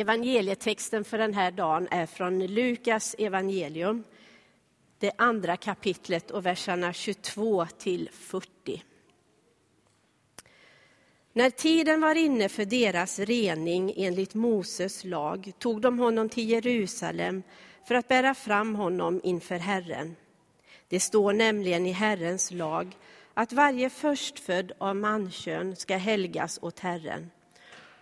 Evangelietexten för den här dagen är från Lukas evangelium, det andra kapitlet och verserna 22 till 40. När tiden var inne för deras rening enligt Moses lag tog de honom till Jerusalem för att bära fram honom inför Herren. Det står nämligen i Herrens lag att varje förstfödd av mankön ska helgas åt Herren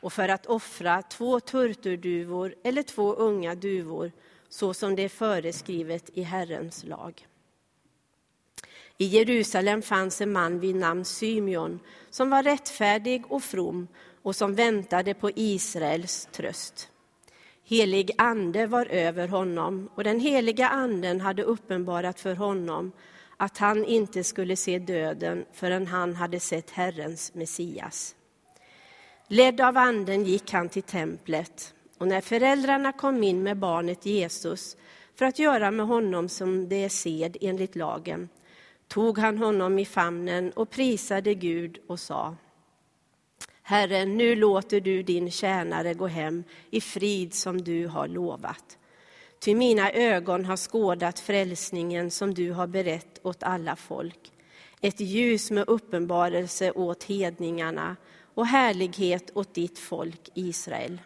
och för att offra två turturduvor eller två unga duvor så som det är föreskrivet i Herrens lag. I Jerusalem fanns en man vid namn Symeon som var rättfärdig och from och som väntade på Israels tröst. Helig ande var över honom och den heliga anden hade uppenbarat för honom att han inte skulle se döden förrän han hade sett Herrens Messias. Ledd av anden gick han till templet och när föräldrarna kom in med barnet Jesus för att göra med honom som det är sed enligt lagen tog han honom i famnen och prisade Gud och sa Herre, nu låter du din tjänare gå hem i frid som du har lovat. Ty mina ögon har skådat frälsningen som du har berett åt alla folk. Ett ljus med uppenbarelse åt hedningarna och härlighet åt ditt folk Israel.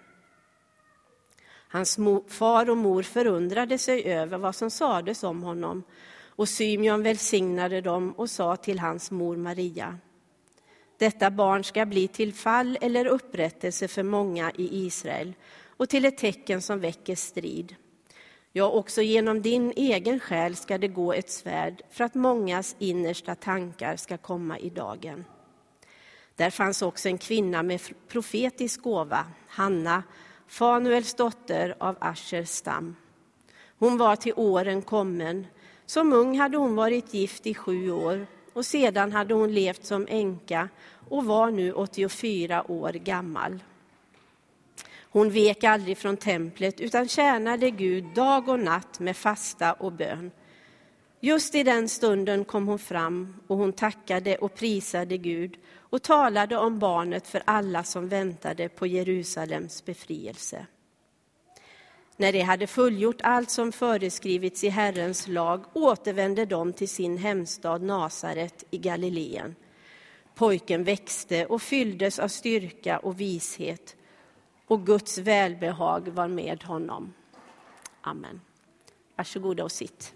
Hans far och mor förundrade sig över vad som sades om honom och Symeon välsignade dem och sa till hans mor Maria detta barn ska bli till fall eller upprättelse för många i Israel och till ett tecken som väcker strid. Ja, också genom din egen själ ska det gå ett svärd för att mångas innersta tankar ska komma i dagen. Där fanns också en kvinna med profetisk gåva, Hanna, Fanuels dotter av Aschers stam. Hon var till åren kommen. Som ung hade hon varit gift i sju år och sedan hade hon levt som änka och var nu 84 år gammal. Hon vek aldrig från templet utan tjänade Gud dag och natt med fasta och bön. Just i den stunden kom hon fram och hon tackade och prisade Gud och talade om barnet för alla som väntade på Jerusalems befrielse. När de hade fullgjort allt som föreskrivits i Herrens lag återvände de till sin hemstad Nasaret i Galileen. Pojken växte och fylldes av styrka och vishet och Guds välbehag var med honom. Amen. Varsågoda och sitt.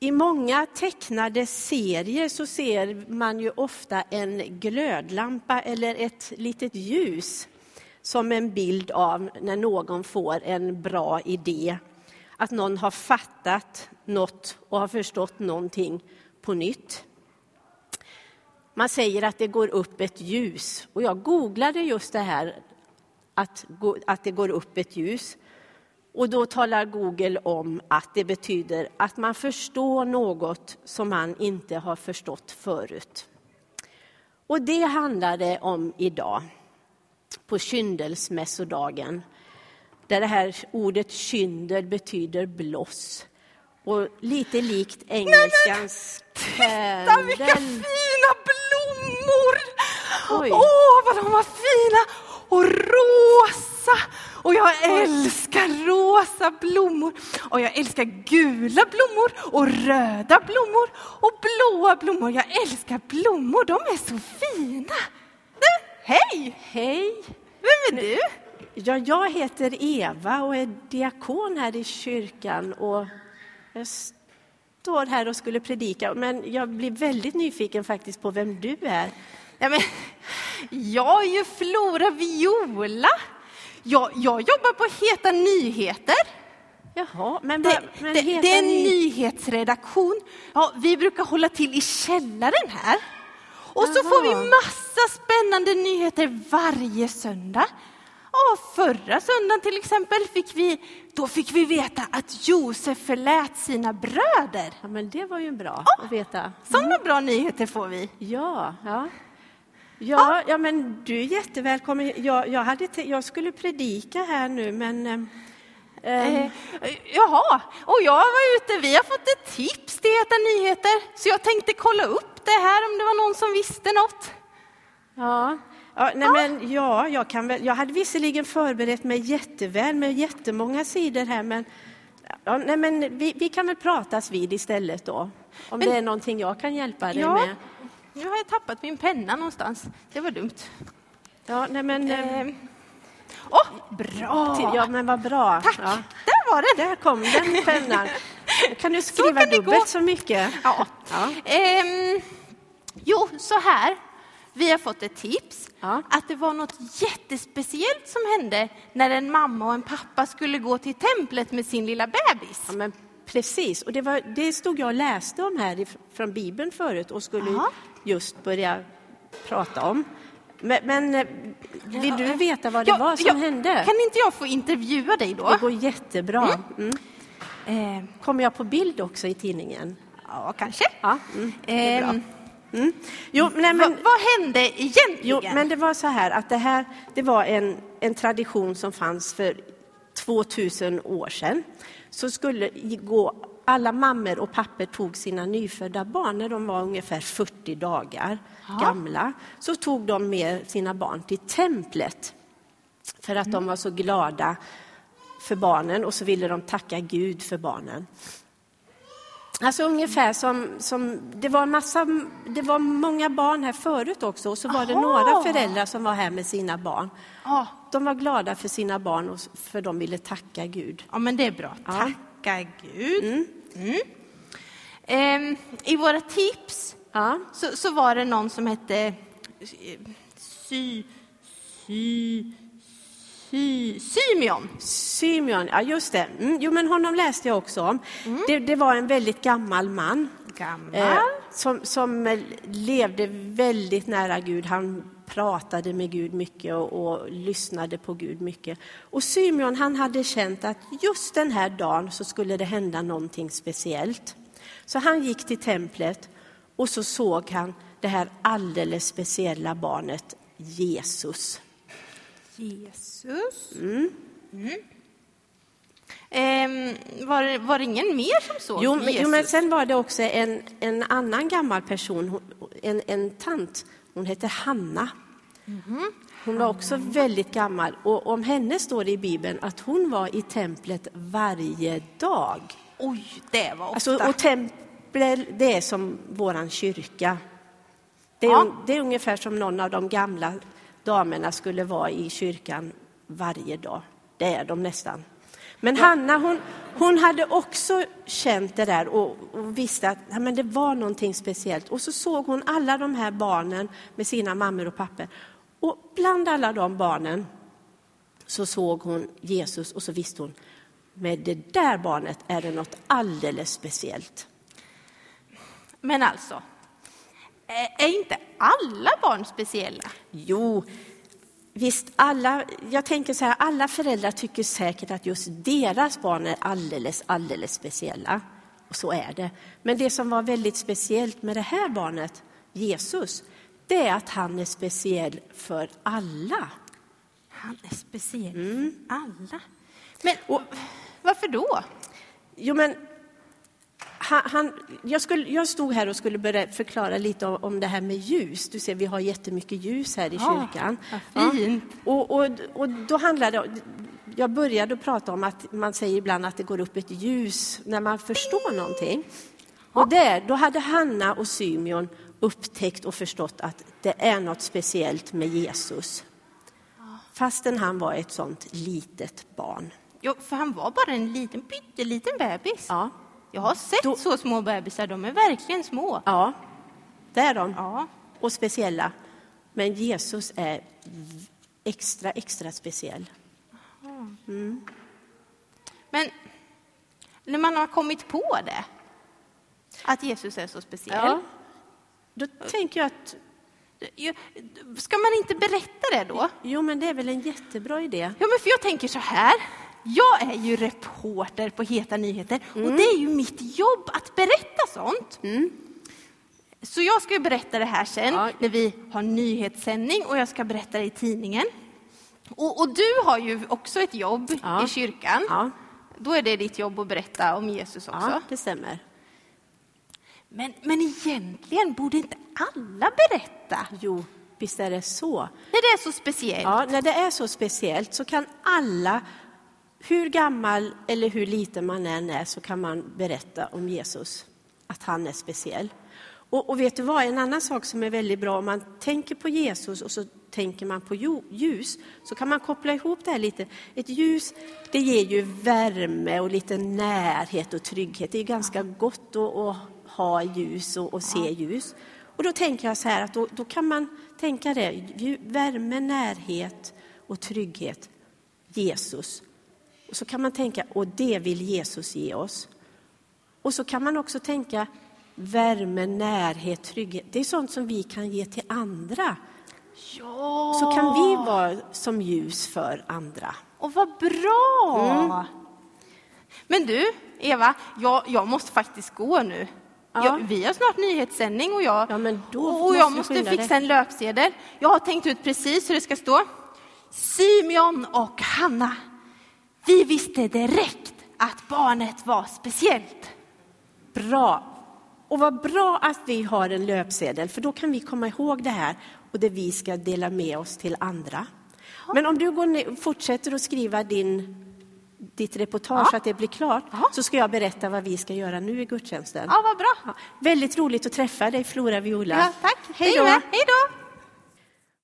I många tecknade serier så ser man ju ofta en glödlampa eller ett litet ljus som en bild av när någon får en bra idé. Att någon har fattat något och har förstått någonting på nytt. Man säger att det går upp ett ljus och jag googlade just det här att, att det går upp ett ljus. Och då talar Google om att det betyder att man förstår något som man inte har förstått förut. Och det handlar det om idag, på kyndelsmässodagen. Där det här ordet kyndel betyder bloss. Och lite likt engelskans Nej, Titta vilka fina! Åh, oh, vad de var fina! Och rosa! Och jag älskar rosa blommor. Och jag älskar gula blommor och röda blommor och blåa blommor. Jag älskar blommor, de är så fina. Du, hej! Hej! Vem är du? Ja, jag heter Eva och är diakon här i kyrkan. Och jag står här och skulle predika, men jag blir väldigt nyfiken faktiskt på vem du är. Ja, men, jag är ju Flora Viola. Jag, jag jobbar på Heta nyheter. Jaha, men, det, men det, det är en ni... nyhetsredaktion. Ja, vi brukar hålla till i källaren här. Och Aha. så får vi massa spännande nyheter varje söndag. Ja, förra söndagen till exempel fick vi, då fick vi veta att Josef förlät sina bröder. Ja, men det var ju bra ja, att veta. Mm. Sådana bra nyheter får vi. Ja, ja. Ja, ja, men du är jättevälkommen. Jag, jag, hade jag skulle predika här nu, men Eh, jaha, och jag var ute, vi har fått ett tips till Heta nyheter, så jag tänkte kolla upp det här om det var någon som visste något. Ja, ja, nej men, ja jag, kan väl, jag hade visserligen förberett mig jätteväl med jättemånga sidor här, men, ja, nej men vi, vi kan väl pratas vid istället då, om Men- det är någonting jag kan hjälpa dig Ja. med. Nu har jag tappat min penna någonstans, det var dumt. Ja, nej men, eh, Eh, Åh, bra! ja, men vad bra. Tack, Ja, där var den! där kom den pennan. Kan du skriva kan det dubbelt gå. så mycket? Ja. Ja. Ehm, jo, så här. Vi har fått ett tips Ja. att det var något jättespeciellt som hände när en mamma och en pappa skulle gå till templet med sin lilla bebis. Ja, men precis, och det, var, det stod jag och läste om här från Bibeln förut och skulle Jaha. just börja prata om. Men, men eh, vill du veta vad det Ja, var som ja, hände? Kan inte jag få intervjua dig då? Det går jättebra. Mm. Ehm, Kommer jag på bild också i tidningen? ja, kanske. Ja, mm. Ehm, Mm. Jo, nej, men, vad hände egentligen? jo, men det var så här att det här det var en, en tradition som fanns för 2000 år sedan. Så skulle gå, alla mammor och pappor tog sina nyfödda barn när de var ungefär 40 dagar gamla. Så tog de med sina barn till templet för att de var så glada för barnen och så ville de tacka Gud för barnen. Alltså ungefär som, som det var massa, det var många barn här förut också och så var det Aha. några föräldrar som var här med sina barn. Ja, De var glada för sina barn och för de ville tacka Gud. ja, men det är bra. Ja. Tacka Gud. Mm. Ehm, I våra tips Ja, så, så var det någon som hette eh, Sy... Sy... Sy... Symeon. Symeon, ja just det. Mm, jo men honom läste jag också om. Det, det var en väldigt gammal man. Gammal. Eh, som, som eh, levde väldigt nära Gud. Han pratade med Gud mycket och, och lyssnade på Gud mycket. Och Symeon han hade känt att just den här dagen så skulle det hända någonting speciellt. Så han gick till templet och så såg han det här alldeles speciella barnet Jesus. Jesus. Mm. Ehm, var, var det ingen mer som såg Jo, men, Jesus? jo, men sen var det också en, en annan gammal person, en, en tant. Hon hette Hanna. Hon var också väldigt gammal och om henne står det i Bibeln att hon var i templet varje dag. Oj, det var ofta. Alltså, och templet, det är som våran kyrka. Det är, Ja. det är ungefär som någon av de gamla damerna skulle vara i kyrkan varje dag. Det är de nästan. Men Hanna, hon, hon hade också känt det där och, och visste att ja, men det var någonting speciellt. Och så såg hon alla de här barnen med sina mammor och pappor. Och bland alla de barnen så såg hon Jesus och så visste hon med det där barnet är det något alldeles speciellt. Men alltså, är inte alla barn speciella? Jo, visst, alla, jag tänker så här, alla föräldrar tycker säkert att just deras barn är alldeles, alldeles speciella. Och så är det. Men det som var väldigt speciellt med det här barnet, Jesus, det är att han är speciell för alla. Han är speciell Mm. för alla. Men och, varför då? Jo, men han, han, jag, skulle, jag stod här och skulle börja förklara lite om, om det här med ljus. Du ser, vi har jättemycket ljus här i Ja, kyrkan. fint. Och, och, och då handlade jag började att prata om att man säger ibland att det går upp ett ljus när man förstår någonting. Och där, då hade Hanna och Symeon upptäckt och förstått att det är något speciellt med Jesus. Fastän han var ett sånt litet barn. Jo, för han var bara en liten, pytteliten bebis. Ja, Jag har sett Då- så små bebisar, de är verkligen små. ja det är de. Ja. Och speciella. Men Jesus är extra, extra speciell. Men när man har kommit på det, att Jesus är så speciell, Då tänker jag att ska man inte berätta det då? jo, men det är väl en jättebra idé. Ja, men för jag tänker så här. Jag är ju reporter på Heta nyheter och det är ju mitt jobb att berätta sånt. Så jag ska ju berätta det här sen Ja. när vi har nyhetssändning och jag ska berätta det i tidningen. Och, och du har ju också ett jobb Ja. i kyrkan. Ja. då är det ditt jobb att berätta om Jesus också. Ja, det stämmer. Men, men egentligen borde inte alla berätta Jo, visst är det så. när det är så speciellt. Ja, när det är så speciellt så kan alla, hur gammal eller hur liten man än är, så kan man berätta om Jesus, att han är speciell. Och, och vet du vad, en annan sak som är väldigt bra, om man tänker på Jesus och så tänker man på ljus, så kan man koppla ihop det här lite. Ett ljus, det ger ju värme och lite närhet och trygghet. Det är ganska gott att, att ha ljus och, och se ljus. Och då tänker jag så här att då, då kan man tänka det, värme, närhet och trygghet, Jesus. Och så kan man tänka, och det vill Jesus ge oss. Och så kan man också tänka värme, närhet, trygghet. Det är sånt som vi kan ge till andra. Ja, Så kan vi vara som ljus för andra. och vad bra! Men du, Eva, jag, jag måste faktiskt gå nu. Ja. Jag, vi har snart nyhetssändning och jag, Ja, och jag måste fixa dig. en löpsedel. Jag har tänkt ut precis hur det ska stå. Simeon och Hanna, vi visste direkt att barnet var speciellt. Bra! Och vad bra att vi har en löpsedel, för då kan vi komma ihåg det här och det vi ska dela med oss till andra. Men om du går fortsätter att skriva din, ditt reportage Ja. så att det blir klart, Ja. så ska jag berätta vad vi ska göra nu i gudstjänsten. Ja, vad bra. Ja, väldigt roligt att träffa dig, Flora Viola. Ja, tack. Hej då! Hej då!